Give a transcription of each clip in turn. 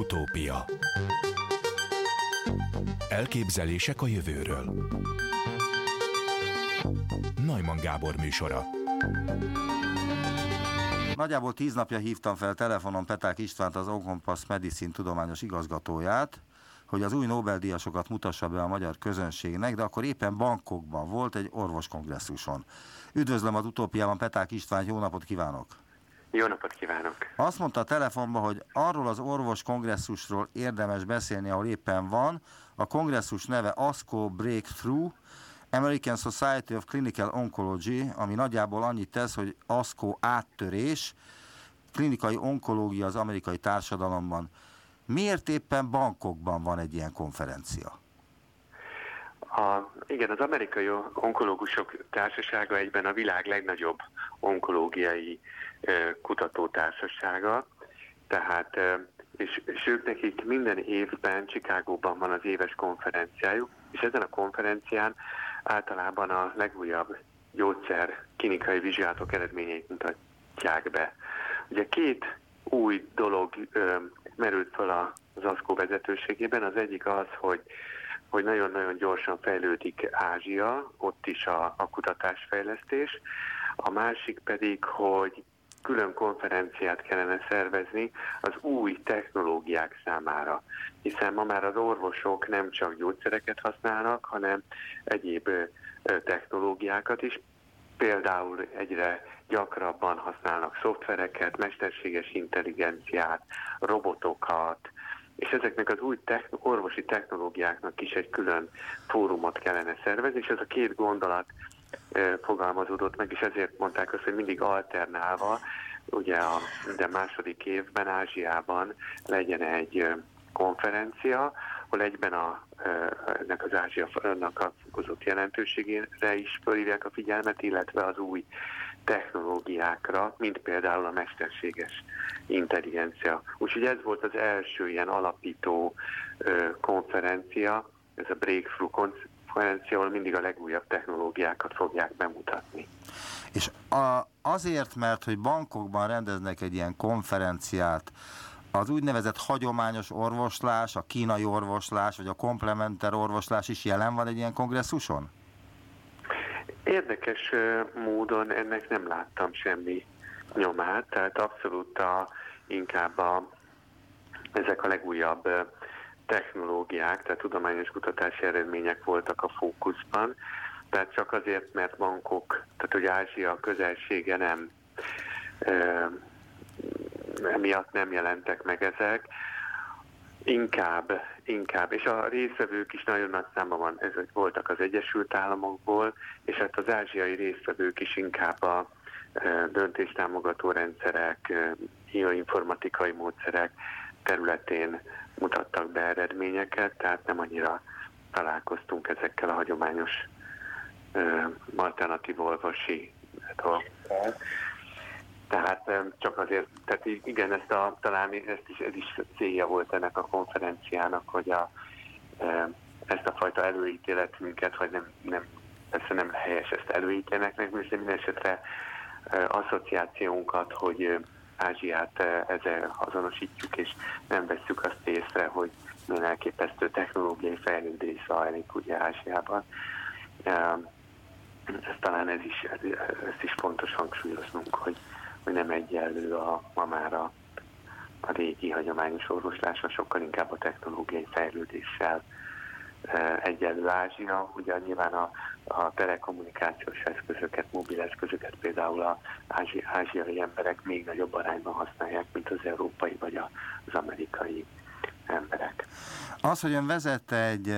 Utópia Elképzelések a jövőről Najman Gábor műsora Nagyjából tíz napja hívtam fel telefonon Peták Istvánt, az Okompass Medicine tudományos igazgatóját, hogy az új Nobel-díjasokat mutassa be a magyar közönségnek, de akkor éppen bankokban volt egy orvoskongresszuson. Üdvözlöm az utópiában, Peták István, jó napot kívánok! Jó napot kívánok! Azt mondta a telefonban, hogy arról az orvos kongresszusról érdemes beszélni, ahol éppen van. A kongresszus neve ASCO Breakthrough, American Society of Clinical Oncology, ami nagyjából annyit tesz, hogy ASCO áttörés, klinikai onkológia az amerikai társadalomban. Miért éppen bankokban van egy ilyen konferencia? A, igen, az amerikai onkológusok társasága egyben a világ legnagyobb onkológiai kutatótársasága, tehát és, és ők nekik minden évben Csikágóban van az éves konferenciájuk, és ezen a konferencián általában a legújabb gyógyszer klinikai vizsgálatok eredményeit mutatják be. Ugye két új dolog ö, merült fel az ASZKO vezetőségében. Az egyik az, hogy hogy nagyon-nagyon gyorsan fejlődik Ázsia, ott is a, a kutatásfejlesztés. A másik pedig, hogy külön konferenciát kellene szervezni az új technológiák számára, hiszen ma már az orvosok nem csak gyógyszereket használnak, hanem egyéb technológiákat is, például egyre gyakrabban használnak szoftvereket, mesterséges intelligenciát, robotokat, és ezeknek az új techn- orvosi technológiáknak is egy külön fórumot kellene szervezni, és ez a két gondolat fogalmazódott meg, és ezért mondták azt, hogy mindig alternálva, ugye a de második évben Ázsiában legyen egy konferencia, ahol egyben a, ennek az Ázsiának a fokozott jelentőségére is fölhívják a figyelmet, illetve az új technológiákra, mint például a mesterséges intelligencia. Úgyhogy ez volt az első ilyen alapító konferencia, ez a Breakthrough konferencia, ahol mindig a legújabb technológiákat fogják bemutatni. És a, azért, mert hogy bankokban rendeznek egy ilyen konferenciát, az úgynevezett hagyományos orvoslás, a kínai orvoslás, vagy a komplementer orvoslás is jelen van egy ilyen kongresszuson? Érdekes módon ennek nem láttam semmi nyomát, tehát abszolút a, inkább a, ezek a legújabb technológiák, tehát tudományos kutatási eredmények voltak a fókuszban, tehát csak azért, mert bankok, tehát hogy Ázsia közelsége nem emiatt nem jelentek meg ezek, Inkább, inkább. És a részvevők is nagyon nagy számban van, ezek voltak az Egyesült Államokból, és hát az ázsiai részvevők is inkább a döntéstámogató rendszerek, e, informatikai módszerek területén mutattak be eredményeket, tehát nem annyira találkoztunk ezekkel a hagyományos e, alternatív olvasi dolgokkal. Tehát csak azért, tehát igen, ezt a, talán ezt is, ez is célja volt ennek a konferenciának, hogy a, ezt a fajta előítéletünket, vagy nem, nem persze nem helyes ezt előítélnek meg, de minden esetre asszociációnkat, hogy Ázsiát ezzel azonosítjuk, és nem vesszük azt észre, hogy milyen elképesztő technológiai fejlődés zajlik ugye Ázsiában. Ez talán ez is, ezt is fontos hangsúlyoznunk, hogy hogy nem egyenlő a, ma már a, a régi hagyományos orvoslása, sokkal inkább a technológiai fejlődéssel e, egyenlő Ázsia. Ugye nyilván a, a telekommunikációs eszközöket, mobil eszközöket például az ázsi, ázsiai emberek még nagyobb arányban használják, mint az európai vagy az amerikai emberek. Az, hogy ön vezette egy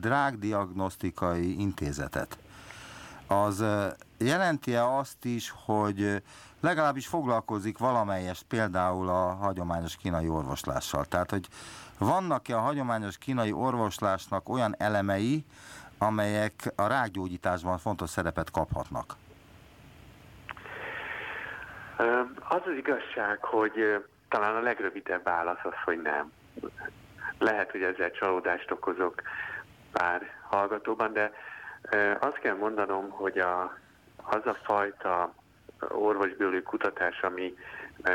rákdiagnosztikai intézetet, az jelenti-e azt is, hogy legalábbis foglalkozik valamelyest például a hagyományos kínai orvoslással? Tehát, hogy vannak-e a hagyományos kínai orvoslásnak olyan elemei, amelyek a rákgyógyításban fontos szerepet kaphatnak? Az az igazság, hogy talán a legrövidebb válasz az, hogy nem. Lehet, hogy ezzel csalódást okozok pár hallgatóban, de azt kell mondanom, hogy a, az a fajta orvosbiológiai kutatás, ami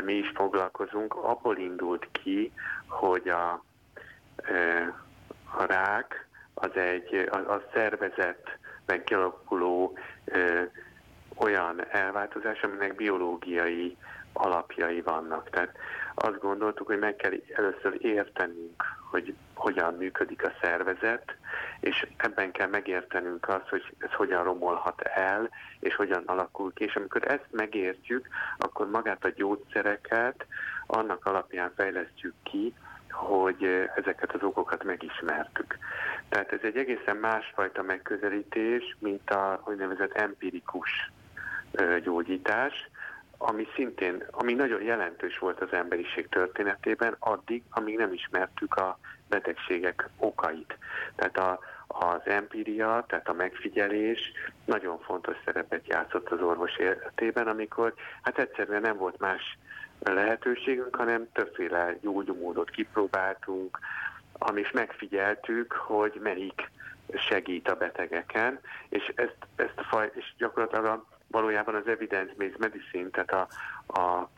mi is foglalkozunk, abból indult ki, hogy a, a rák az egy a, a szervezetben kialakuló olyan elváltozás, aminek biológiai alapjai vannak. Tehát azt gondoltuk, hogy meg kell először értenünk, hogy hogyan működik a szervezet, és ebben kell megértenünk azt, hogy ez hogyan romolhat el, és hogyan alakul ki. És amikor ezt megértjük, akkor magát a gyógyszereket annak alapján fejlesztjük ki, hogy ezeket az okokat megismertük. Tehát ez egy egészen másfajta megközelítés, mint a úgynevezett empirikus gyógyítás, ami szintén, ami nagyon jelentős volt az emberiség történetében, addig, amíg nem ismertük a betegségek okait. Tehát a, az empíria, tehát a megfigyelés nagyon fontos szerepet játszott az orvos életében, amikor hát egyszerűen nem volt más lehetőségünk, hanem többféle gyógymódot kipróbáltunk, amit megfigyeltük, hogy melyik segít a betegeken, és ezt, ezt a faj, és gyakorlatilag valójában az evidence-based medicine, tehát a, a,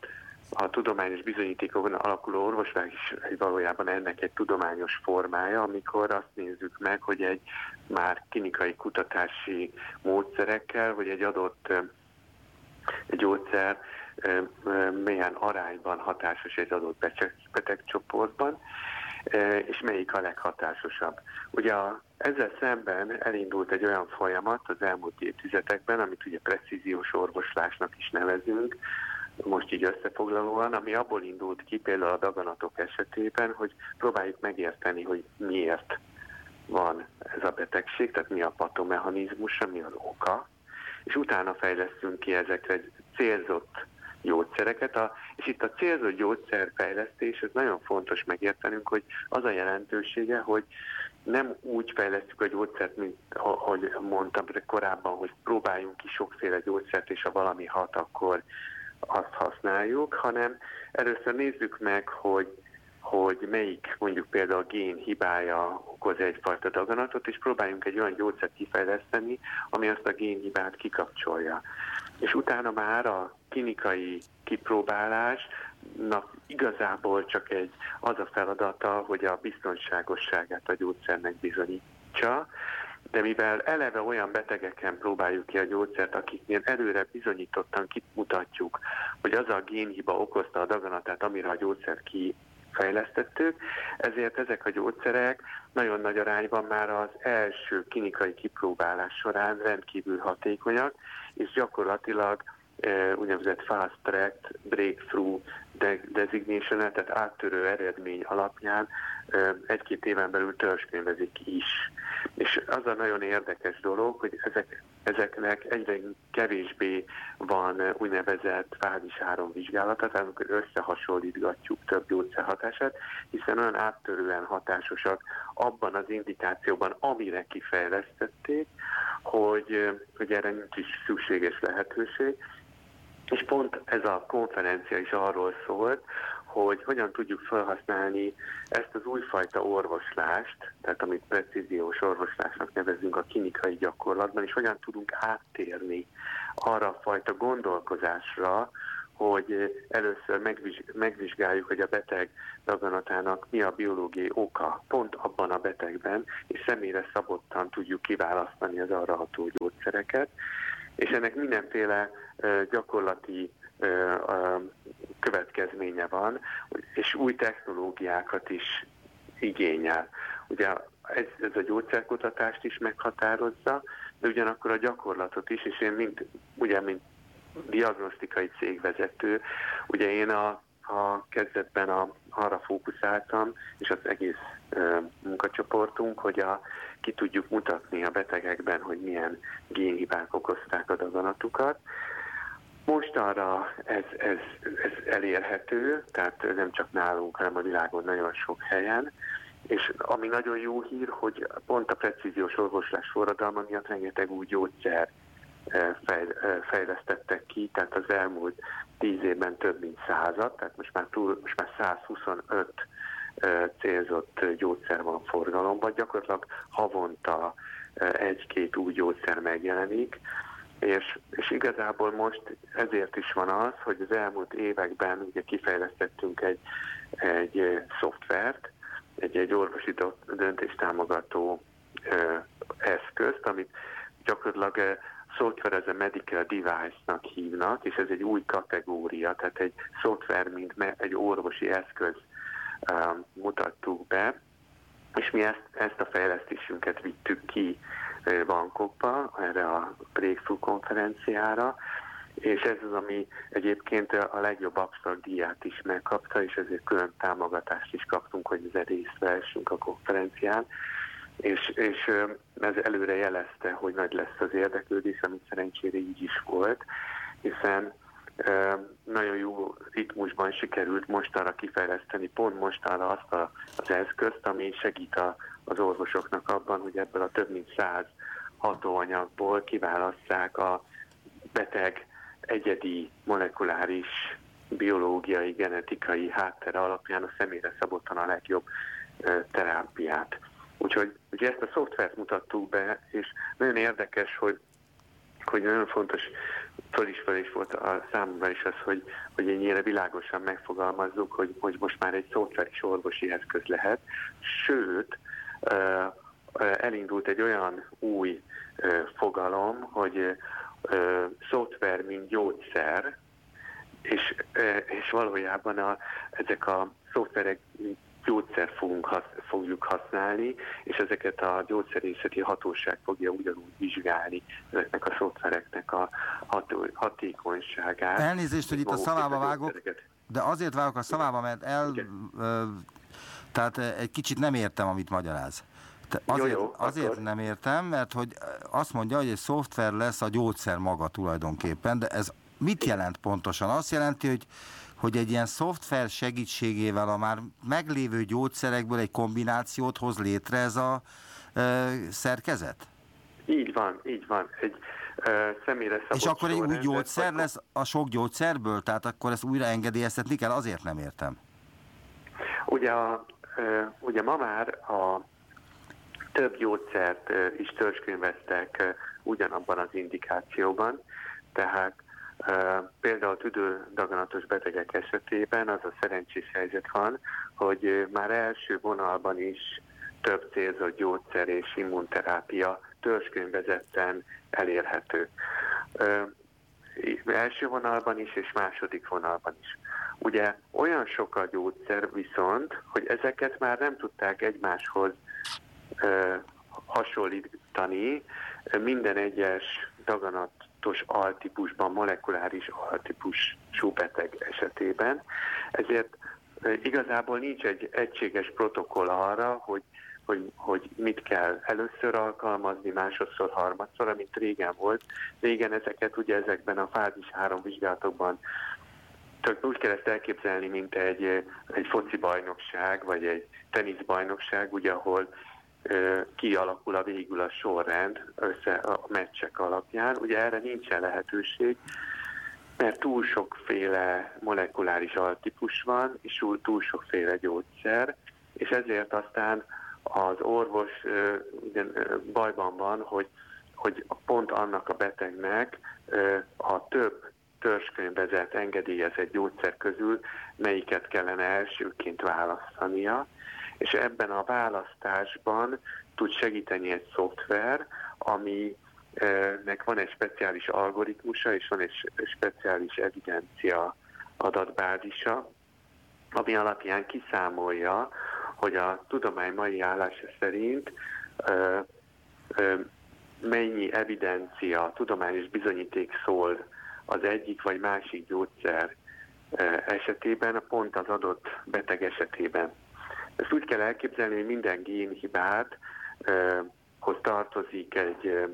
a tudományos bizonyítékokon alakuló orvoslás is valójában ennek egy tudományos formája, amikor azt nézzük meg, hogy egy már klinikai kutatási módszerekkel, hogy egy adott egy gyógyszer milyen arányban hatásos egy adott betegcsoportban, és melyik a leghatásosabb. Ugye a, ezzel szemben elindult egy olyan folyamat az elmúlt évtizedekben, amit ugye precíziós orvoslásnak is nevezünk, most így összefoglalóan, ami abból indult ki például a daganatok esetében, hogy próbáljuk megérteni, hogy miért van ez a betegség, tehát mi a patomechanizmusa, mi az oka, és utána fejlesztünk ki ezekre egy célzott gyógyszereket, a, és itt a célzott gyógyszerfejlesztés, ez nagyon fontos megértenünk, hogy az a jelentősége, hogy nem úgy fejlesztjük a gyógyszert, mint ahogy mondtam korábban, hogy próbáljunk ki sokféle gyógyszert, és ha valami hat, akkor azt használjuk, hanem először nézzük meg, hogy hogy melyik mondjuk például a gén hibája okoz egyfajta daganatot, és próbáljunk egy olyan gyógyszert kifejleszteni, ami azt a génhibát kikapcsolja. És utána már a klinikai kipróbálásnak igazából csak egy az a feladata, hogy a biztonságosságát a gyógyszernek bizonyítsa, de mivel eleve olyan betegeken próbáljuk ki a gyógyszert, akiknél előre bizonyítottan kimutatjuk, hogy az a génhiba okozta a daganatát, amire a gyógyszer ki fejlesztettük, ezért ezek a gyógyszerek nagyon nagy arányban már az első klinikai kipróbálás során rendkívül hatékonyak, és gyakorlatilag úgynevezett fast track breakthrough designation tehát áttörő eredmény alapján egy-két éven belül törzskönyvezik is. És az a nagyon érdekes dolog, hogy ezek, ezeknek egyre kevésbé van úgynevezett fázis 3 vizsgálata, tehát amikor összehasonlítgatjuk több gyógyszer hatását, hiszen olyan áttörően hatásosak abban az indikációban, amire kifejlesztették, hogy, hogy erre nincs is szükséges lehetőség, és pont ez a konferencia is arról szólt, hogy hogyan tudjuk felhasználni ezt az újfajta orvoslást, tehát amit precíziós orvoslásnak nevezünk a klinikai gyakorlatban, és hogyan tudunk áttérni arra a fajta gondolkozásra, hogy először megvizsgáljuk, hogy a beteg daganatának mi a biológiai oka pont abban a betegben, és személyre szabottan tudjuk kiválasztani az arra ható gyógyszereket, és ennek mindenféle gyakorlati következménye van, és új technológiákat is igényel. Ugye ez, ez a gyógyszerkutatást is meghatározza, de ugyanakkor a gyakorlatot is, és én mint, ugye, mint diagnosztikai cégvezető, ugye én a, a kezdetben a, arra fókuszáltam, és az egész ö, munkacsoportunk, hogy a, ki tudjuk mutatni a betegekben, hogy milyen génhibák okozták a daganatukat, most arra ez, ez, ez elérhető, tehát nem csak nálunk, hanem a világon nagyon sok helyen, és ami nagyon jó hír, hogy pont a precíziós orvoslás forradalma miatt rengeteg új gyógyszer fejlesztettek ki, tehát az elmúlt tíz évben több mint százat, tehát most már, túl, most már 125 eh, célzott gyógyszer van forgalomban, gyakorlatilag havonta egy-két új gyógyszer megjelenik, És, és igazából most ezért is van az, hogy az elmúlt években ugye kifejlesztettünk egy, egy szoftvert, egy, egy orvosi döntéstámogató eszközt, amit gyakorlatilag software as a medical device-nak hívnak, és ez egy új kategória, tehát egy szoftver, mint egy orvosi eszköz um, mutattuk be, és mi ezt, ezt a fejlesztésünket vittük ki bankokba, erre a Breakthrough konferenciára, és ez az, ami egyébként a legjobb absztrakt díját is megkapta, és ezért külön támogatást is kaptunk, hogy ezzel részt vehessünk a konferencián és, és ez előre jelezte, hogy nagy lesz az érdeklődés, amit szerencsére így is volt, hiszen nagyon jó ritmusban sikerült most arra kifejleszteni, pont most arra azt a, az eszközt, ami segít a, az orvosoknak abban, hogy ebből a több mint száz hatóanyagból kiválasszák a beteg egyedi molekuláris biológiai, genetikai háttere alapján a személyre szabottan a legjobb terápiát. Úgyhogy ugye ezt a szoftvert mutattuk be, és nagyon érdekes, hogy, hogy nagyon fontos föl is föl is volt a számomra is az, hogy, hogy ennyire világosan megfogalmazzuk, hogy, hogy most már egy szoftver is orvosi eszköz lehet. Sőt, elindult egy olyan új fogalom, hogy szoftver, mint gyógyszer, és, és valójában a, ezek a szoftverek, mint gyógyszer fogunk hasz, fogjuk használni, és ezeket a gyógyszerészeti hatóság fogja ugyanúgy vizsgálni ezeknek a szoftvereknek a ható, hatékonyságát. Elnézést, hogy itt a szavába vágok, de azért vágok a szavába, mert el, ö, tehát egy kicsit nem értem, amit magyaráz. azért, jó, jó, azért akkor... nem értem, mert hogy azt mondja, hogy egy szoftver lesz a gyógyszer maga tulajdonképpen, de ez mit jelent pontosan? Azt jelenti, hogy hogy egy ilyen szoftver segítségével a már meglévő gyógyszerekből egy kombinációt hoz létre ez a ö, szerkezet? Így van, így van. Egy ö, személyre szabott És akkor egy új gyógyszer lesz a sok gyógyszerből? Tehát akkor ezt újra engedélyeztetni kell? Azért nem értem. Ugye, a, ö, ugye ma már a több gyógyszert is törzskönyveztek ugyanabban az indikációban, tehát Például tüdődaganatos betegek esetében az a szerencsés helyzet van, hogy már első vonalban is több célzott gyógyszer és immunterápia törzskönyvezetten elérhető. Első vonalban is és második vonalban is. Ugye olyan sok a gyógyszer viszont, hogy ezeket már nem tudták egymáshoz hasonlítani minden egyes daganat tudatos altípusban, molekuláris altípusú beteg esetében. Ezért igazából nincs egy egységes protokoll arra, hogy, hogy, hogy mit kell először alkalmazni, másodszor, harmadszor, amit régen volt. Régen ezeket ugye ezekben a fázis három vizsgálatokban csak úgy kell ezt elképzelni, mint egy, egy foci bajnokság, vagy egy teniszbajnokság, ugye, ahol kialakul a végül a sorrend össze a meccsek alapján. Ugye erre nincsen lehetőség, mert túl sokféle molekuláris altípus van, és túl sokféle gyógyszer, és ezért aztán az orvos bajban van, hogy, hogy pont annak a betegnek a több törzskönyvezett, engedélyezett gyógyszer közül melyiket kellene elsőként választania, és ebben a választásban tud segíteni egy szoftver, ami nek van egy speciális algoritmusa, és van egy speciális evidencia adatbázisa, ami alapján kiszámolja, hogy a tudomány mai állása szerint ö, ö, mennyi evidencia, tudományos bizonyíték szól az egyik vagy másik gyógyszer esetében, pont az adott beteg esetében. Ezt úgy kell elképzelni, hogy minden génhibát hoz tartozik egy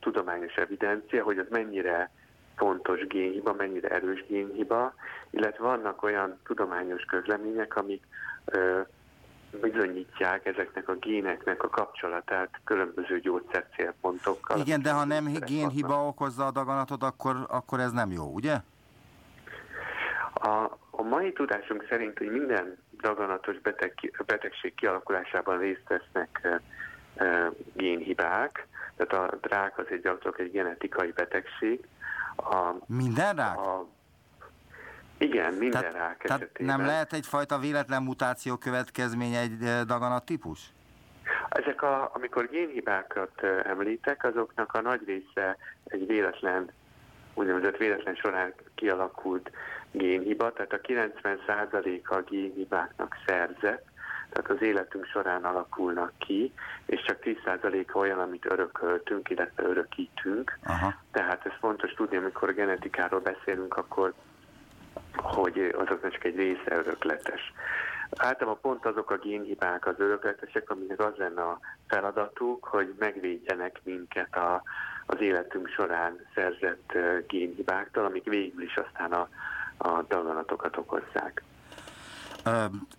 tudományos evidencia, hogy az mennyire fontos génhiba, mennyire erős génhiba, illetve vannak olyan tudományos közlemények, amik bizonyítják ezeknek a géneknek a kapcsolatát különböző gyógyszer célpontokkal. Igen, de ha nem génhiba okozza a daganatot, akkor, akkor ez nem jó, ugye? A, a mai tudásunk szerint, hogy minden daganatos beteg, betegség kialakulásában részt vesznek génhibák, Tehát a drák az egy gyakorlatilag egy genetikai betegség. A, minden rák? A, igen, minden tehát, rák tehát esetében. nem lehet egyfajta véletlen mutáció következménye egy daganat típus? Ezek, a, amikor génhibákat említek, azoknak a nagy része egy véletlen, úgynevezett véletlen során kialakult génhiba, tehát a 90%-a a génhibáknak szerzett, tehát az életünk során alakulnak ki, és csak 10%-a olyan, amit örököltünk, illetve örökítünk. Aha. Tehát ez fontos tudni, amikor genetikáról beszélünk, akkor hogy azoknak csak egy része örökletes. Általában pont azok a génhibák az örökletesek, aminek az lenne a feladatuk, hogy megvédjenek minket a, az életünk során szerzett génhibáktól, amik végül is aztán a, a daganatokat okozzák.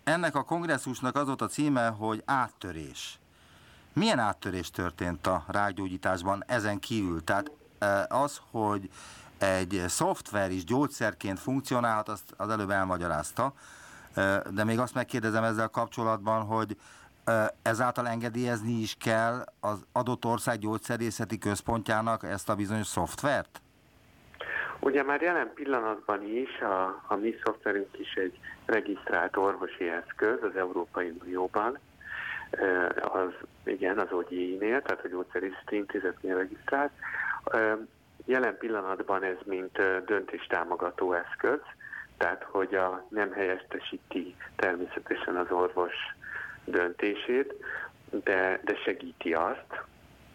Ennek a kongresszusnak az volt a címe, hogy áttörés. Milyen áttörés történt a rákgyógyításban ezen kívül? Tehát az, hogy egy szoftver is gyógyszerként funkcionálhat, azt az előbb elmagyarázta, de még azt megkérdezem ezzel kapcsolatban, hogy ezáltal engedélyezni is kell az adott ország gyógyszerészeti központjának ezt a bizonyos szoftvert? Ugye már jelen pillanatban is a, a mi szoftverünk is egy regisztrált orvosi eszköz az Európai Unióban, az, igen, az OGI-nél, tehát a gyógyszerészeti intézetnél regisztrált. Jelen pillanatban ez mint döntéstámogató eszköz, tehát hogy a nem helyestesíti természetesen az orvos döntését, de, de segíti azt.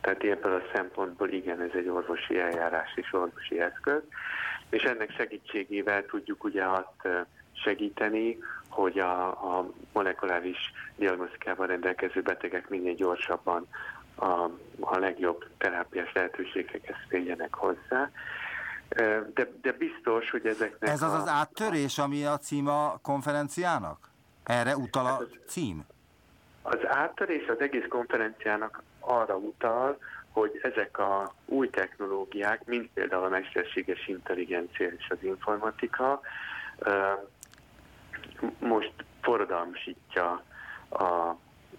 Tehát ebből a szempontból igen, ez egy orvosi eljárás és orvosi eszköz, és ennek segítségével tudjuk ugye azt segíteni, hogy a, a molekuláris diagnosztikával rendelkező betegek minél gyorsabban a, a legjobb terápiás lehetőségekhez férjenek hozzá. De, de biztos, hogy ezeknek... Ez az a, az áttörés, ami a cím a konferenciának? Erre utal a cím? Az áttörés az egész konferenciának arra utal, hogy ezek a új technológiák, mint például a mesterséges intelligencia és az informatika, most forradalmasítja a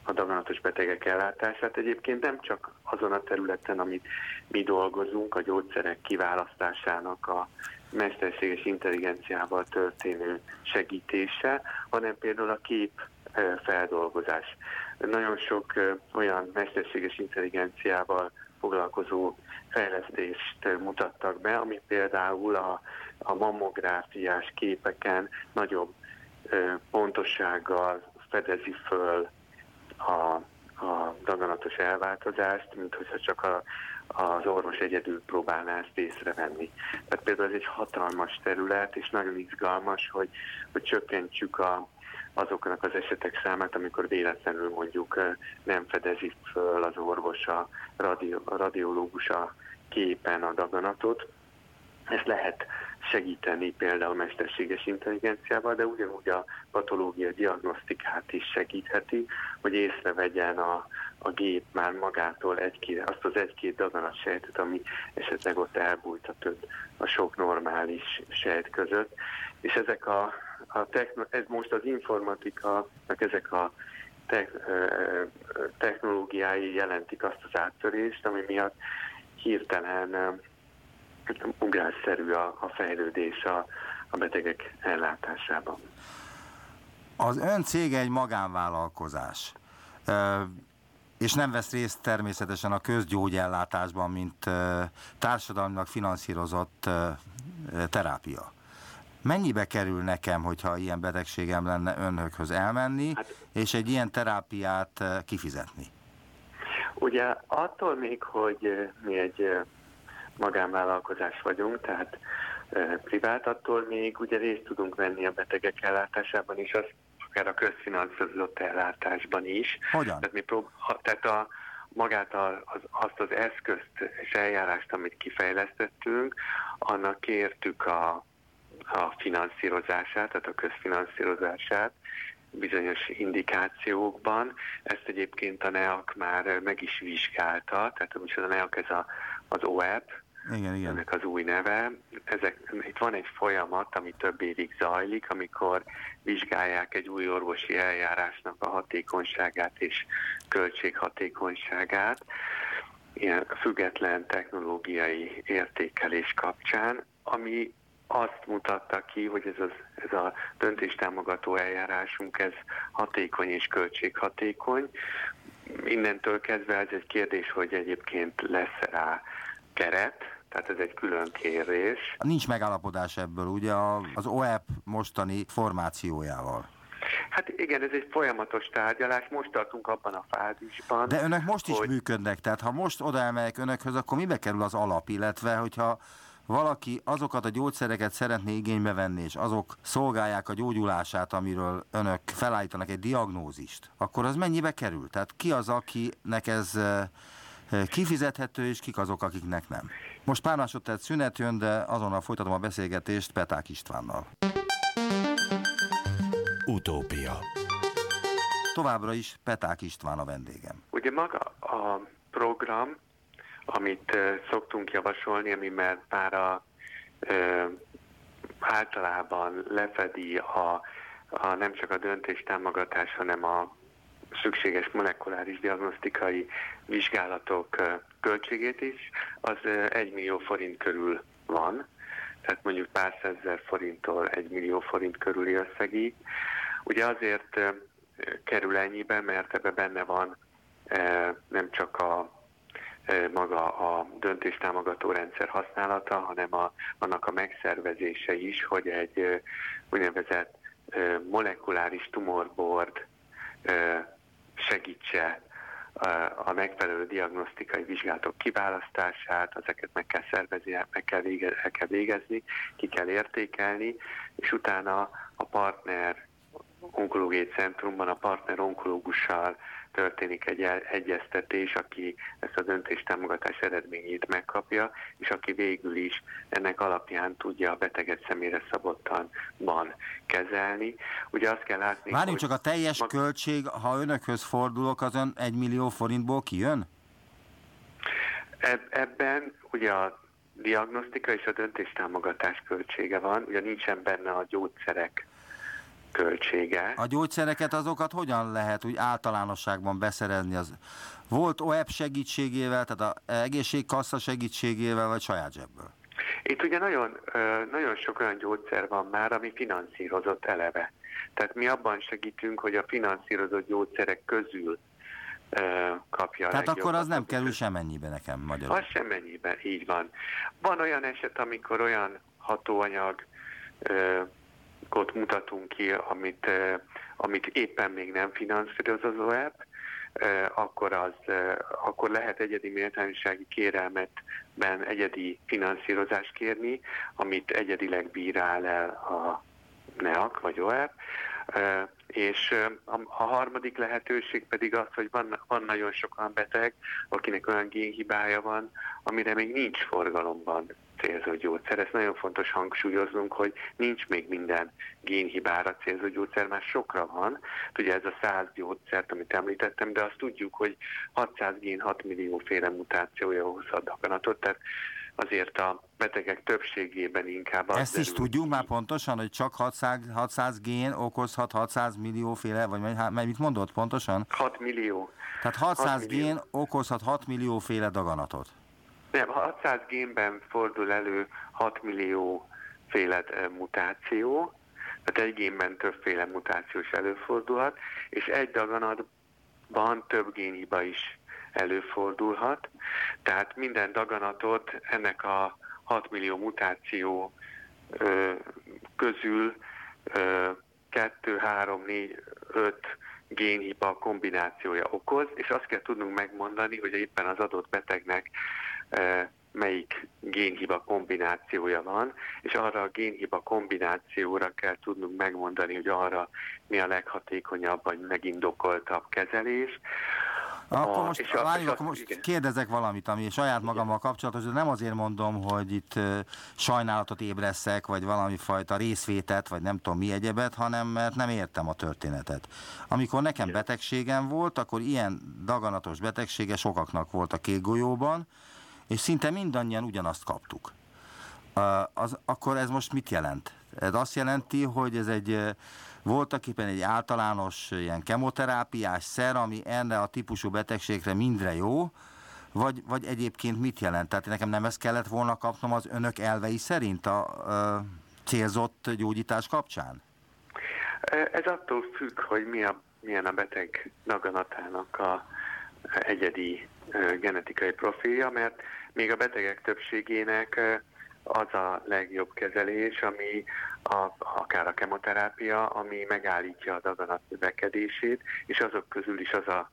a daganatos betegek ellátását. Egyébként nem csak azon a területen, amit mi dolgozunk, a gyógyszerek kiválasztásának a mesterséges intelligenciával történő segítése, hanem például a kép feldolgozás. Nagyon sok olyan mesterséges intelligenciával foglalkozó fejlesztést mutattak be, ami például a, a mammográfiás képeken nagyobb pontossággal fedezi föl a, a daganatos elváltozást, mint hogyha csak a, az orvos egyedül próbálná ezt észrevenni. Tehát például ez egy hatalmas terület, és nagyon izgalmas, hogy, hogy csökkentsük a, azoknak az esetek számát, amikor véletlenül mondjuk nem fedezi föl az orvos a, radió, a képen a daganatot. Ezt lehet segíteni például mesterséges intelligenciával, de ugyanúgy a patológia diagnosztikát is segítheti, hogy észrevegyen a, a gép már magától egy-két, azt az egy-két daganat sejtet, ami esetleg ott elbújt a, a sok normális sejt között. És ezek a, a techno, ez most az informatika, ezek a technológiái jelentik azt az áttörést, ami miatt hirtelen ugrásszerű a, a fejlődés a, a betegek ellátásában. Az ön cége egy magánvállalkozás, és nem vesz részt természetesen a közgyógyellátásban, mint társadalmilag finanszírozott terápia. Mennyibe kerül nekem, hogyha ilyen betegségem lenne önhökhöz elmenni, hát, és egy ilyen terápiát kifizetni? Ugye attól még, hogy mi egy magánvállalkozás vagyunk, tehát privát, attól még ugye részt tudunk venni a betegek ellátásában is, az akár a közfinanszírozott ellátásban is. Hogyan? Tehát, mi prób- tehát a, magát a, az, azt az eszközt és eljárást, amit kifejlesztettünk, annak kértük a, a finanszírozását, tehát a közfinanszírozását bizonyos indikációkban. Ezt egyébként a NEAK már meg is vizsgálta, tehát a NEAK ez a, az OEP, igen, igen. ennek az új neve. Ezek, itt van egy folyamat, ami több évig zajlik, amikor vizsgálják egy új orvosi eljárásnak a hatékonyságát és költséghatékonyságát. ilyen független technológiai értékelés kapcsán, ami azt mutatta ki, hogy ez, az, ez a döntéstámogató eljárásunk ez hatékony és költséghatékony. Innentől kezdve ez egy kérdés, hogy egyébként lesz rá keret, tehát ez egy külön kérés. Nincs megállapodás ebből, ugye az OEP mostani formációjával. Hát igen, ez egy folyamatos tárgyalás, most tartunk abban a fázisban. De önök most is hogy... működnek, tehát ha most odaemeljek önökhöz, akkor mibe kerül az alap, illetve hogyha valaki azokat a gyógyszereket szeretné igénybe venni, és azok szolgálják a gyógyulását, amiről önök felállítanak egy diagnózist, akkor az mennyibe kerül? Tehát ki az, akinek ez kifizethető, és kik azok, akiknek nem? Most pár másodperc szünet jön, de azonnal folytatom a beszélgetést Peták Istvánnal. Utópia. Továbbra is Peták István a vendégem. Ugye maga a program, amit szoktunk javasolni, ami már, a, általában lefedi a, a nem csak a döntés támogatás, hanem a szükséges molekuláris diagnosztikai vizsgálatok költségét is, az uh, 1 millió forint körül van tehát mondjuk pár százezer forinttól egy millió forint körüli összegig. Ugye azért kerül ennyibe, mert ebbe benne van nem csak a maga a döntéstámogató rendszer használata, hanem a, annak a megszervezése is, hogy egy úgynevezett molekuláris tumorboard segítse a megfelelő diagnosztikai vizsgálatok kiválasztását, ezeket meg kell szervezni, meg kell, vége, el kell végezni, ki kell értékelni, és utána a partner onkológiai centrumban a partner onkológussal történik egy egyeztetés, aki ezt a döntéstámogatás eredményét megkapja, és aki végül is ennek alapján tudja a beteget személyre szabottan van kezelni. Ugye azt kell látni, Várjunk csak, a teljes mag... költség, ha önökhöz fordulok, az ön egy millió forintból kijön? Ebben ugye a diagnosztika és a döntéstámogatás költsége van, ugye nincsen benne a gyógyszerek költsége. A gyógyszereket azokat hogyan lehet úgy általánosságban beszerezni? Az volt OEP segítségével, tehát az egészségkassa segítségével, vagy saját zsebből? Itt ugye nagyon, nagyon sok olyan gyógyszer van már, ami finanszírozott eleve. Tehát mi abban segítünk, hogy a finanszírozott gyógyszerek közül kapja Tehát akkor az nem kerül semennyibe nekem magyarul. Az semennyibe, így van. Van olyan eset, amikor olyan hatóanyag ott mutatunk ki, amit, amit éppen még nem finanszíroz az OEP, akkor, az, akkor lehet egyedi méltányossági kérelmetben egyedi finanszírozást kérni, amit egyedileg bírál el a NEAK vagy OEP, és a harmadik lehetőség pedig az, hogy van, van nagyon sok olyan beteg, akinek olyan génhibája van, amire még nincs forgalomban célzó gyógyszer. Ez nagyon fontos hangsúlyoznunk, hogy nincs még minden génhibára célzó gyógyszer, már sokra van. Ugye ez a 100 gyógyszert, amit említettem, de azt tudjuk, hogy 600 gén 6 millió féle mutációja hozhat daganatot, tehát azért a betegek többségében inkább Ezt is tudjuk már pontosan, hogy csak 600, 600 gén okozhat 600 millió féle, vagy mit mondott pontosan? 6 millió. Tehát 600 6 millió. gén okozhat 6 millió féle daganatot. Nem, 600 génben fordul elő 6 millió féle mutáció, tehát egy génben többféle mutáció is előfordulhat, és egy daganatban több génhiba is előfordulhat. Tehát minden daganatot ennek a 6 millió mutáció ö, közül ö, 2, 3, 4, 5 génhiba kombinációja okoz, és azt kell tudnunk megmondani, hogy éppen az adott betegnek melyik génhiba kombinációja van, és arra a génhiba kombinációra kell tudnunk megmondani, hogy arra mi a leghatékonyabb vagy megindokoltabb kezelés. Akkor most, és a, és akkor most igen. kérdezek valamit, ami saját magammal kapcsolatos, de nem azért mondom, hogy itt sajnálatot ébreszek, vagy valami fajta részvétet, vagy nem tudom mi egyebet, hanem mert nem értem a történetet. Amikor nekem betegségem volt, akkor ilyen daganatos betegsége sokaknak volt a kék golyóban, és szinte mindannyian ugyanazt kaptuk. Az, akkor ez most mit jelent? Ez azt jelenti, hogy ez egy voltak éppen egy általános ilyen kemoterápiás szer, ami erre a típusú betegségre mindre jó, vagy, vagy egyébként mit jelent? Tehát nekem nem ezt kellett volna kapnom az önök elvei szerint a, a célzott gyógyítás kapcsán? Ez attól függ, hogy mi a, milyen a beteg daganatának a egyedi genetikai profilja, mert még a betegek többségének az a legjobb kezelés, ami a, akár a kemoterápia, ami megállítja a daganat növekedését, és azok közül is az a,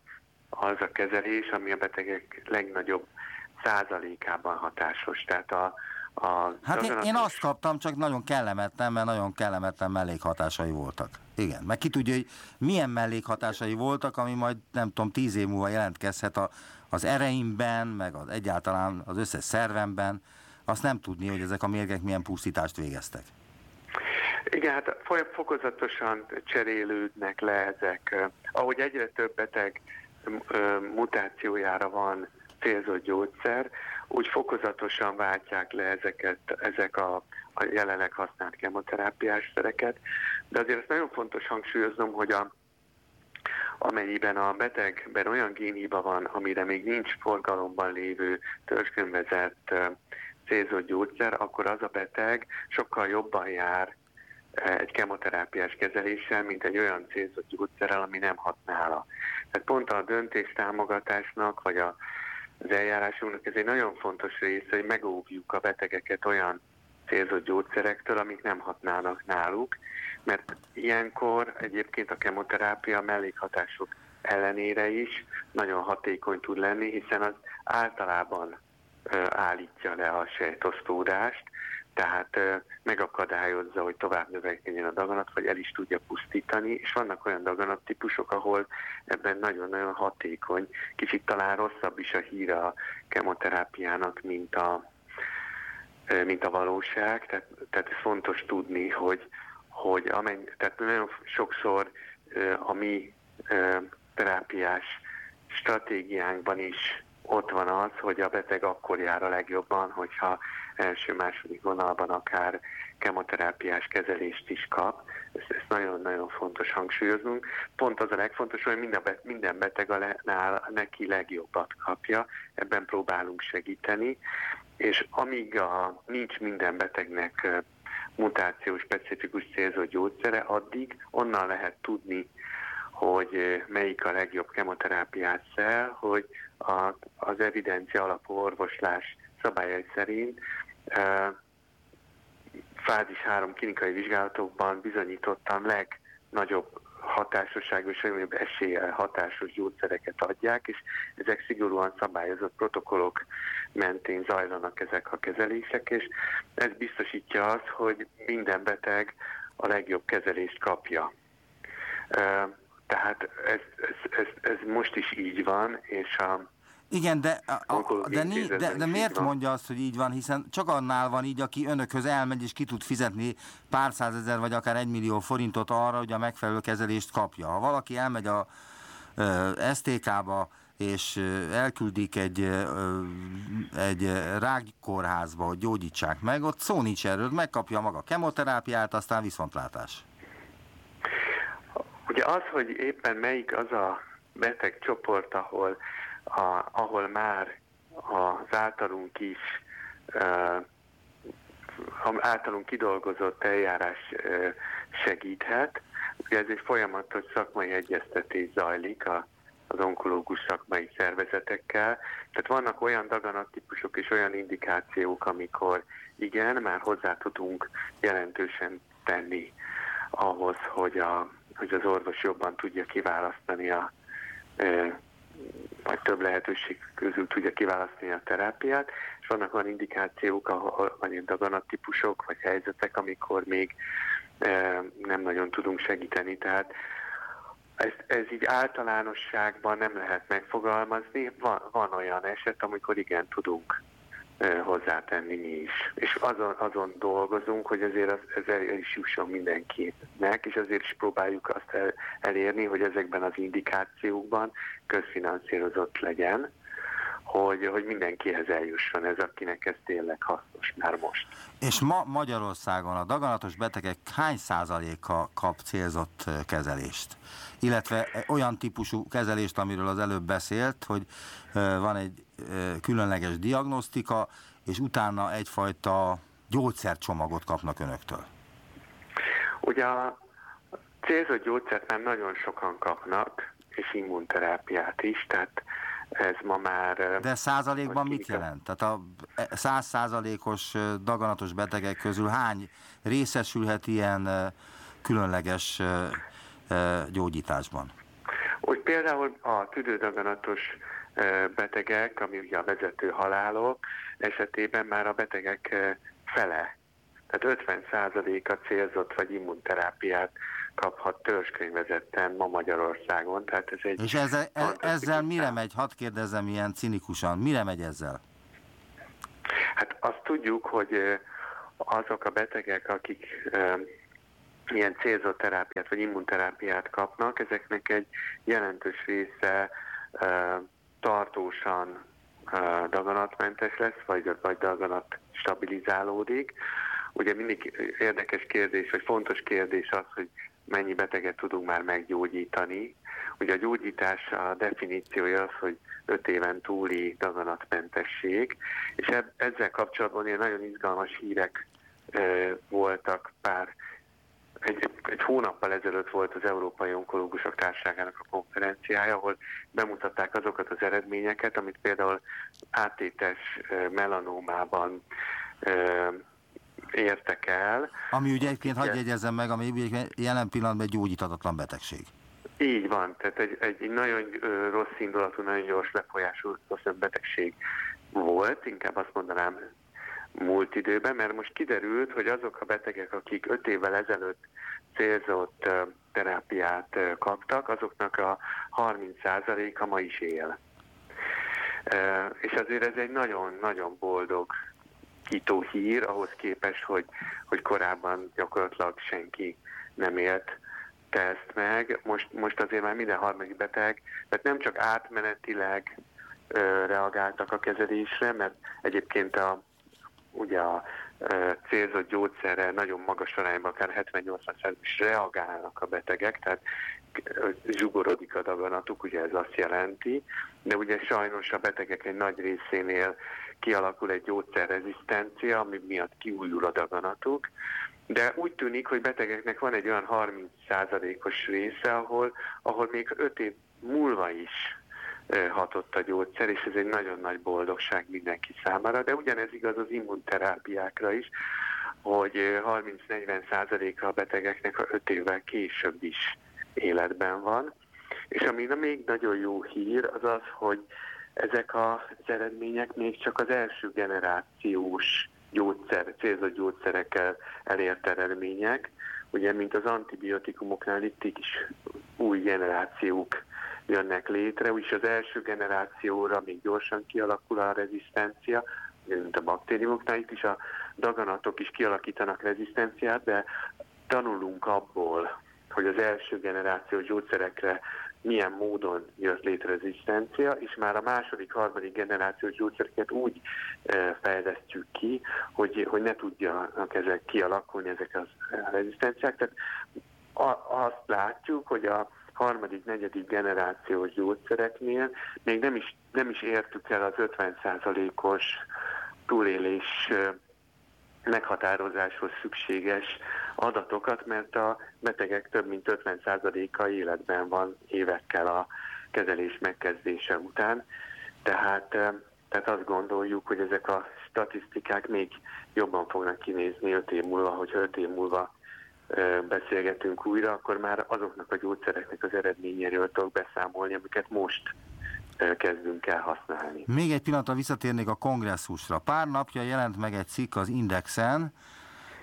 az a kezelés, ami a betegek legnagyobb százalékában hatásos. Tehát a, a hát én, én azt kaptam, csak nagyon kellemetlen, mert nagyon kellemetlen mellékhatásai voltak. Igen, meg ki tudja, hogy milyen mellékhatásai voltak, ami majd nem tudom, tíz év múlva jelentkezhet a, az ereimben, meg az egyáltalán az összes szervemben. Azt nem tudni, hogy ezek a mérgek milyen pusztítást végeztek. Igen, hát fokozatosan cserélődnek le ezek. Ahogy egyre több beteg mutációjára van célzott gyógyszer, úgy fokozatosan váltják le ezeket, ezek a, a jelenleg használt kemoterápiás szereket. De azért ezt nagyon fontos hangsúlyoznom, hogy a, amennyiben a betegben olyan génhiba van, amire még nincs forgalomban lévő törzskönyvezett célzott gyógyszer, akkor az a beteg sokkal jobban jár egy kemoterápiás kezeléssel, mint egy olyan célzott gyógyszerrel, ami nem hat nála. Tehát pont a döntés támogatásnak, vagy a, az eljárásunknak ez egy nagyon fontos része, hogy megóvjuk a betegeket olyan célzott gyógyszerektől, amik nem hatnának náluk, mert ilyenkor egyébként a kemoterápia mellékhatások ellenére is nagyon hatékony tud lenni, hiszen az általában állítja le a sejtosztódást, tehát megakadályozza, hogy tovább növekedjen a daganat, vagy el is tudja pusztítani, és vannak olyan daganattípusok, ahol ebben nagyon-nagyon hatékony, kicsit talán rosszabb is a híre a kemoterápiának, mint a, mint a valóság, tehát, tehát ez fontos tudni, hogy, hogy amennyi, tehát nagyon sokszor a mi terápiás stratégiánkban is ott van az, hogy a beteg akkor jár a legjobban, hogyha első-második vonalban akár kemoterápiás kezelést is kap. Ezt, nagyon-nagyon fontos hangsúlyoznunk. Pont az a legfontosabb, hogy minden, minden beteg a le, nál, neki legjobbat kapja, ebben próbálunk segíteni, és amíg a, nincs minden betegnek mutáció specifikus célzó gyógyszere, addig onnan lehet tudni, hogy melyik a legjobb kemoterápiát szel, hogy a, az evidencia alapú orvoslás szabályai szerint fázis 3 klinikai vizsgálatokban bizonyítottan legnagyobb hatásosságú és legnagyobb eséllyel hatásos gyógyszereket adják, és ezek szigorúan szabályozott protokollok mentén zajlanak ezek a kezelések, és ez biztosítja azt, hogy minden beteg a legjobb kezelést kapja. Tehát ez, ez, ez, ez most is így van, és a igen, de, a, a, de, de, de miért mondja azt, hogy így van, hiszen csak annál van így, aki önökhöz elmegy és ki tud fizetni pár százezer vagy akár egy millió forintot arra, hogy a megfelelő kezelést kapja. Ha valaki elmegy a STK-ba, és elküldik egy, egy rákkórházba, hogy gyógyítsák meg, ott szó nincs erről, megkapja maga a kemoterápiát, aztán viszontlátás. Ugye az, hogy éppen melyik az a betegcsoport, ahol a, ahol már az általunk is uh, általunk kidolgozott eljárás segíthet. Ugye ez egy folyamatos szakmai egyeztetés zajlik a, az onkológus szakmai szervezetekkel. Tehát vannak olyan daganattípusok és olyan indikációk, amikor igen, már hozzá tudunk jelentősen tenni ahhoz, hogy, a, hogy az orvos jobban tudja kiválasztani a vagy több lehetőség közül tudja kiválasztani a terápiát, és vannak olyan indikációk, ahol ilyen daganattípusok, vagy helyzetek, amikor még e, nem nagyon tudunk segíteni. Tehát ez, ez így általánosságban nem lehet megfogalmazni. Van, van olyan eset, amikor igen tudunk hozzátenni mi is. És azon, azon dolgozunk, hogy ezért az, ez el, el is jusson mindenkinek, és azért is próbáljuk azt el, elérni, hogy ezekben az indikációkban közfinanszírozott legyen, hogy, hogy mindenkihez eljusson ez, akinek ez tényleg hasznos már most. És ma Magyarországon a daganatos betegek hány százaléka kap célzott kezelést? Illetve olyan típusú kezelést, amiről az előbb beszélt, hogy van egy különleges diagnosztika, és utána egyfajta gyógyszercsomagot kapnak önöktől. Ugye a célzott gyógyszert már nagyon sokan kapnak, és immunterápiát is, tehát ez ma már... De százalékban mit jelent? Tehát a e, száz százalékos daganatos betegek közül hány részesülhet ilyen különleges gyógyításban? Úgy például a tüdődaganatos betegek, ami ugye a vezető halálok esetében már a betegek fele, tehát 50%-a célzott vagy immunterápiát kaphat törzskönyvezetten ma Magyarországon. Tehát ez egy És ezzel, e- ezzel mire megy, hadd kérdezem ilyen cinikusan, mire megy ezzel? Hát azt tudjuk, hogy azok a betegek, akik ilyen célzott terápiát vagy immunterápiát kapnak, ezeknek egy jelentős része tartósan daganatmentes lesz, vagy, vagy daganat stabilizálódik. Ugye mindig érdekes kérdés, vagy fontos kérdés az, hogy mennyi beteget tudunk már meggyógyítani. Ugye a gyógyítás a definíciója az, hogy 5 éven túli daganatmentesség, és ezzel kapcsolatban ilyen nagyon izgalmas hírek voltak pár egy, egy hónappal ezelőtt volt az Európai Onkológusok Társaságának a konferenciája, ahol bemutatták azokat az eredményeket, amit például átétes melanómában értek el. Ami ugye egyébként, hagyj jegyezzem meg, ami jelen pillanatban egy gyógyíthatatlan betegség. Így van, tehát egy, egy nagyon rossz indulatú, nagyon gyors lefolyású rossz betegség volt, inkább azt mondanám múlt időben, mert most kiderült, hogy azok a betegek, akik öt évvel ezelőtt célzott terápiát kaptak, azoknak a 30%-a ma is él. És azért ez egy nagyon-nagyon boldog kitó hír, ahhoz képest, hogy, hogy korábban gyakorlatilag senki nem élt ezt meg. Most, most azért már minden harmadik beteg, tehát nem csak átmenetileg ö, reagáltak a kezelésre, mert egyébként a, ugye a célzott gyógyszerre nagyon magas arányban, akár 70-80 is reagálnak a betegek, tehát zsugorodik a daganatuk, ugye ez azt jelenti, de ugye sajnos a betegek egy nagy részénél kialakul egy gyógyszerrezisztencia, ami miatt kiújul a daganatuk, de úgy tűnik, hogy betegeknek van egy olyan 30%-os része, ahol, ahol még 5 év múlva is hatott a gyógyszer, és ez egy nagyon nagy boldogság mindenki számára, de ugyanez igaz az immunterápiákra is, hogy 30-40 százaléka a betegeknek a 5 évvel később is életben van. És ami még nagyon jó hír, az az, hogy ezek az eredmények még csak az első generációs gyógyszer, célzott gyógyszerekkel elért eredmények. Ugye, mint az antibiotikumoknál itt is új generációk jönnek létre, úgyis az első generációra még gyorsan kialakul a rezisztencia, mint a baktériumoknál, itt is a daganatok is kialakítanak rezisztenciát, de tanulunk abból, hogy az első generáció gyógyszerekre milyen módon jött létre rezisztencia, és már a második, harmadik generációs gyógyszereket úgy e, fejlesztjük ki, hogy, hogy ne tudjanak ezek kialakulni, ezek a rezisztenciák. Tehát azt látjuk, hogy a harmadik, negyedik generációs gyógyszereknél még nem is, nem is értük el az 50%-os túlélés meghatározáshoz szükséges adatokat, mert a betegek több mint 50%-a életben van évekkel a kezelés megkezdése után. Tehát, tehát azt gondoljuk, hogy ezek a statisztikák még jobban fognak kinézni 5 év múlva, hogy 5 év múlva beszélgetünk újra, akkor már azoknak a gyógyszereknek az eredményéről tudok beszámolni, amiket most kezdünk el használni. Még egy pillanatra visszatérnék a kongresszusra. Pár napja jelent meg egy cikk az Indexen,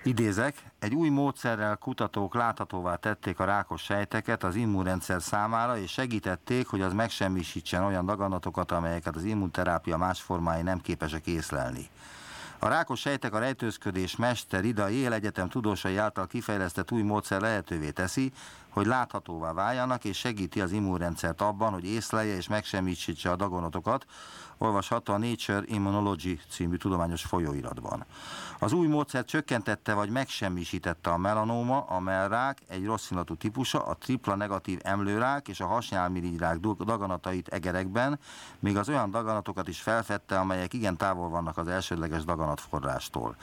idézek, egy új módszerrel kutatók láthatóvá tették a rákos sejteket az immunrendszer számára, és segítették, hogy az megsemmisítsen olyan daganatokat, amelyeket az immunterápia más formái nem képesek észlelni. A rákos sejtek a rejtőzködés mester Ida Él Egyetem tudósai által kifejlesztett új módszer lehetővé teszi, hogy láthatóvá váljanak, és segíti az immunrendszert abban, hogy észlelje és megsemmisítse a daganatokat, olvasható a Nature Immunology című tudományos folyóiratban. Az új módszer csökkentette vagy megsemmisítette a melanóma, a mellrák, egy rosszinatú típusa, a tripla negatív emlőrák és a hasnyálmirigyrák daganatait egerekben, még az olyan daganatokat is felfedte, amelyek igen távol vannak az elsődleges daganatforrástól.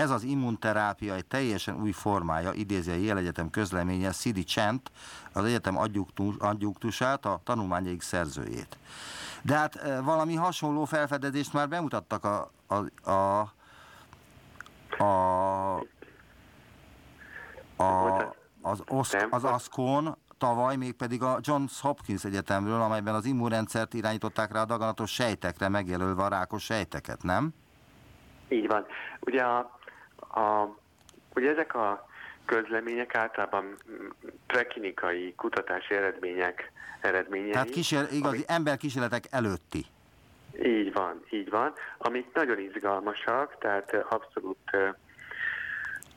Ez az immunterápia egy teljesen új formája, idézi a Yale Egyetem közleménye Sidi Chant, az egyetem adjunktusát, a tanulmányaik szerzőjét. De hát eh, valami hasonló felfedezést már bemutattak a, a, a, a, a az, OSZ, az ASCON tavaly, mégpedig a Johns Hopkins Egyetemről, amelyben az immunrendszert irányították rá a daganatos sejtekre, megjelölve a rákos sejteket, nem? Így van. Ugye, a, a, ugye ezek a közlemények általában preklinikai kutatási eredmények eredményei. Tehát kísér, igazi amik, emberkísérletek előtti. Így van, így van, amik nagyon izgalmasak, tehát abszolút uh,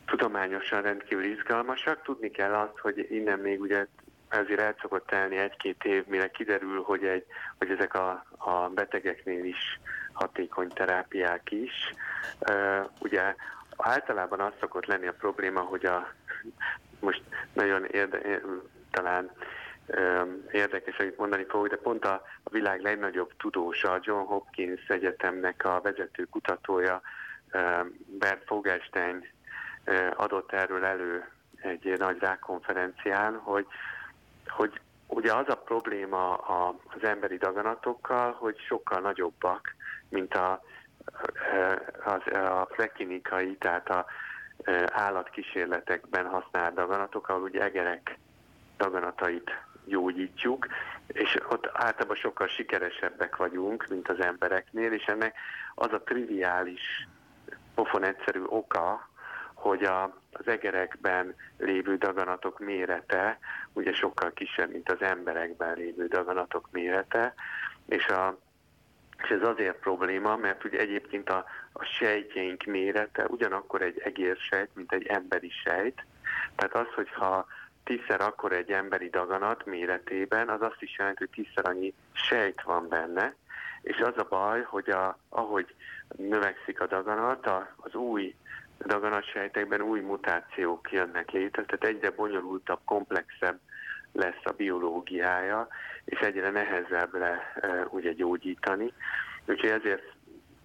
tudományosan rendkívül izgalmasak. Tudni kell azt, hogy innen még ugye ezért el szokott telni egy-két év, mire kiderül, hogy, egy, hogy ezek a, a betegeknél is hatékony terápiák is. Uh, ugye általában az szokott lenni a probléma, hogy a most nagyon érde, talán érdekes, amit mondani fogok, de pont a, a világ legnagyobb tudósa, a John Hopkins Egyetemnek a vezető kutatója, Bert Fogelstein adott erről elő egy nagy rákkonferencián, hogy, hogy ugye az a probléma az emberi daganatokkal, hogy sokkal nagyobbak, mint a, a, a preklinikai, tehát a állatkísérletekben használt daganatok, ahol ugye egerek daganatait gyógyítjuk, és ott általában sokkal sikeresebbek vagyunk, mint az embereknél, és ennek az a triviális, pofon egyszerű oka, hogy a, az egerekben lévő daganatok mérete ugye sokkal kisebb, mint az emberekben lévő daganatok mérete, és, a, és ez azért probléma, mert ugye egyébként a, a sejtjeink mérete ugyanakkor egy egérsejt, mint egy emberi sejt, tehát az, hogyha tízszer akkor egy emberi daganat méretében, az azt is jelenti, hogy tízszer annyi sejt van benne, és az a baj, hogy a, ahogy növekszik a daganat, a, az új daganatsejtekben új mutációk jönnek létre, tehát egyre bonyolultabb, komplexebb lesz a biológiája, és egyre nehezebb le e, ugye gyógyítani. Úgyhogy ezért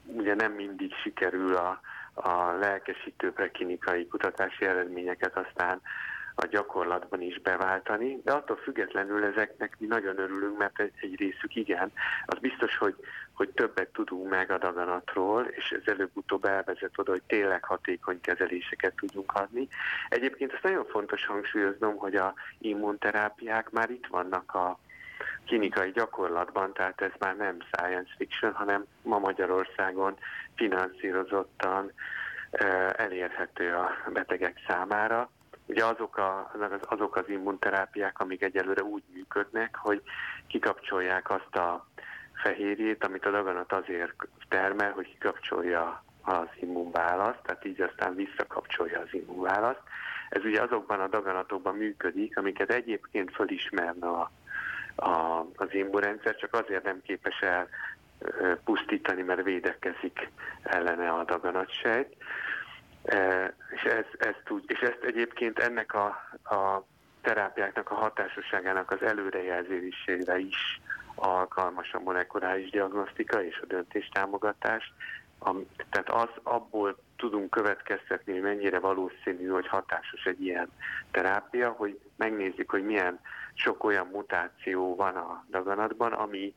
ugye nem mindig sikerül a, a lelkesítő preklinikai kutatási eredményeket aztán a gyakorlatban is beváltani, de attól függetlenül ezeknek mi nagyon örülünk, mert egy, részük igen. Az biztos, hogy, hogy többet tudunk meg a daganatról, és ez előbb-utóbb elvezet oda, hogy tényleg hatékony kezeléseket tudjunk adni. Egyébként ezt nagyon fontos hangsúlyoznom, hogy a immunterápiák már itt vannak a klinikai gyakorlatban, tehát ez már nem science fiction, hanem ma Magyarországon finanszírozottan elérhető a betegek számára Ugye azok, a, azok az immunterápiák, amik egyelőre úgy működnek, hogy kikapcsolják azt a fehérjét, amit a daganat azért termel, hogy kikapcsolja az immunválaszt, tehát így aztán visszakapcsolja az immunválaszt. Ez ugye azokban a daganatokban működik, amiket egyébként fölismerne a, a, az immunrendszer, csak azért nem képes el pusztítani, mert védekezik ellene a daganatsejt. És, ez, ezt tud, és ezt egyébként ennek a, a terápiáknak a hatásosságának az előrejelzésére is alkalmas a molekuláris diagnosztika és a döntéstámogatás. A, tehát az abból tudunk következtetni, hogy mennyire valószínű, hogy hatásos egy ilyen terápia, hogy megnézzük, hogy milyen sok olyan mutáció van a daganatban, ami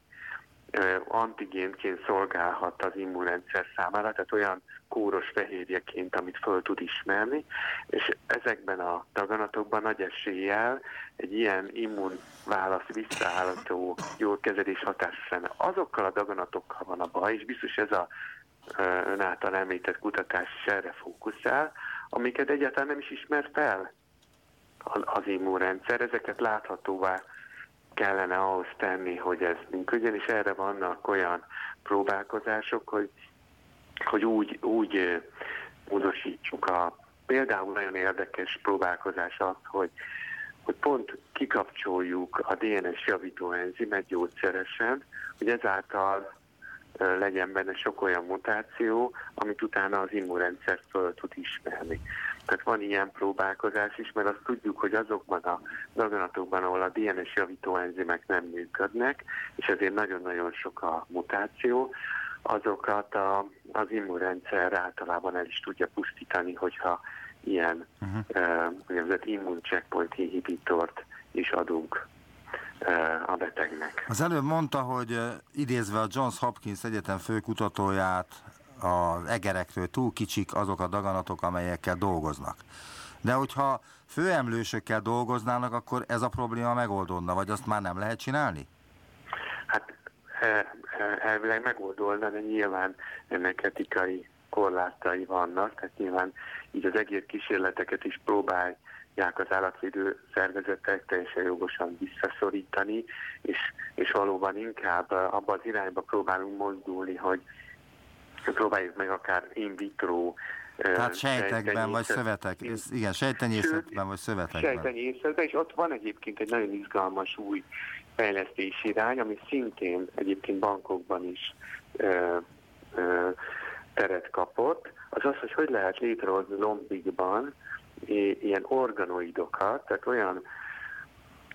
antigénként szolgálhat az immunrendszer számára, tehát olyan kóros fehérjeként, amit föl tud ismerni, és ezekben a daganatokban nagy eséllyel egy ilyen immunválasz visszaállító jó kezelés hatásos lenne. Azokkal a daganatokkal van a baj, és biztos ez a ön által említett kutatás erre fókuszál, amiket egyáltalán nem is ismer fel az immunrendszer, ezeket láthatóvá kellene ahhoz tenni, hogy ez működjön, és erre vannak olyan próbálkozások, hogy, hogy úgy, úgy módosítsuk a például nagyon érdekes próbálkozás az, hogy hogy pont kikapcsoljuk a DNS javító enzimet gyógyszeresen, hogy ezáltal legyen benne sok olyan mutáció, amit utána az immunrendszer föl tud ismerni. Tehát van ilyen próbálkozás is, mert azt tudjuk, hogy azokban a daganatokban, ahol a DNS javító enzimek nem működnek, és ezért nagyon-nagyon sok a mutáció, azokat a, az immunrendszer általában el is tudja pusztítani, hogyha ilyen uh-huh. uh, immuncheckpoint inhibitort is adunk a betegnek. Az előbb mondta, hogy idézve a Johns Hopkins Egyetem főkutatóját, az egerektől túl kicsik azok a daganatok, amelyekkel dolgoznak. De hogyha főemlősökkel dolgoznának, akkor ez a probléma megoldódna, vagy azt már nem lehet csinálni? Hát e, e, elvileg megoldódna, de nyilván ennek etikai korlátai vannak, tehát nyilván így az egész kísérleteket is próbálj az állatvédő szervezetek teljesen jogosan visszaszorítani, és, és valóban inkább abba az irányba próbálunk mozdulni, hogy próbáljuk meg akár in vitro tehát sejtekben vagy szövetek, igen, sejtenyészetben vagy szövetekben. Sejtenyészetben, és ott van egyébként egy nagyon izgalmas új fejlesztési irány, ami szintén egyébként bankokban is ö, ö, teret kapott, az az, hogy hogy lehet létrehozni lombikban ilyen organoidokat, tehát olyan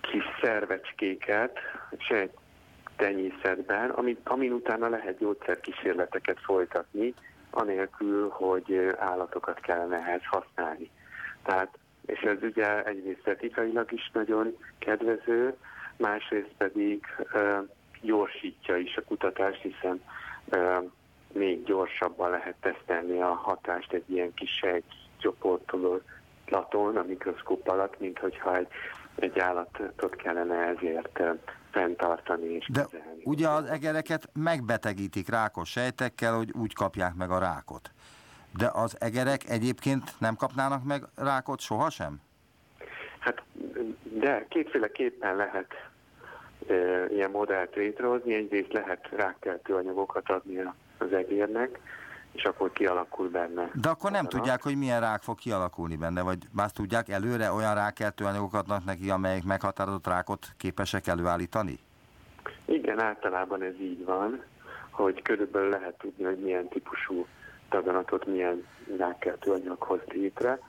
kis szervecskéket, tenyészetben, amin, amin utána lehet gyógyszerkísérleteket folytatni, anélkül, hogy állatokat kellene ehhez használni. Tehát, és ez ugye egyrészt etikailag is nagyon kedvező, másrészt pedig uh, gyorsítja is a kutatást, hiszen uh, még gyorsabban lehet tesztelni a hatást egy ilyen kis sejtcsoportról laton a mikroszkóp alatt, mint hogyha egy, egy állatot kellene ezért fenntartani és De kezelni. ugye az egereket megbetegítik rákos sejtekkel, hogy úgy kapják meg a rákot. De az egerek egyébként nem kapnának meg rákot sohasem? Hát de kétféleképpen lehet e, ilyen modellt létrehozni. Egyrészt lehet rákkeltő anyagokat adni az egérnek, és akkor kialakul benne. De akkor nem tudják, hogy milyen rák fog kialakulni benne, vagy más tudják előre olyan rákeltő anyagokat adnak neki, amelyek meghatározott rákot képesek előállítani? Igen, általában ez így van, hogy körülbelül lehet tudni, hogy milyen típusú daganatot milyen rákeltő anyag hoz létre.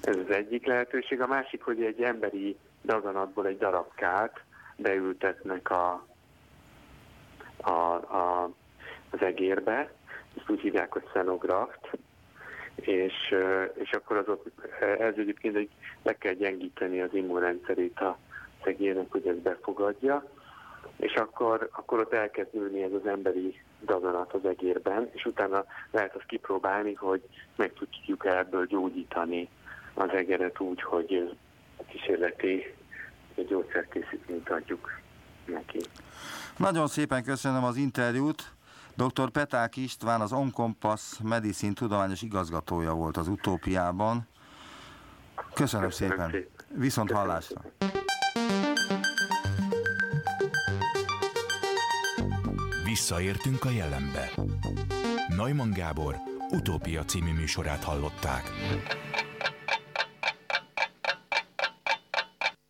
Ez az egyik lehetőség. A másik, hogy egy emberi daganatból egy darabkát beültetnek a, a, a, az egérbe, ezt úgy hívják, hogy szenograft, és, és akkor az ott, ez egyébként egy, le kell gyengíteni az immunrendszerét a szegénynek, hogy ezt befogadja, és akkor, akkor ott elkezd nőni ez az emberi daganat az egérben, és utána lehet azt kipróbálni, hogy meg tudjuk ebből gyógyítani az egeret úgy, hogy kísérleti gyógyszerkészítményt adjuk neki. Nagyon szépen köszönöm az interjút. Dr. Peták István az Onkompass Medicine tudományos igazgatója volt az utópiában. Köszönöm, Köszönöm szépen. szépen. Viszont Köszönöm. hallásra. Visszaértünk a jelenbe. Neumann Gábor utópia című műsorát hallották.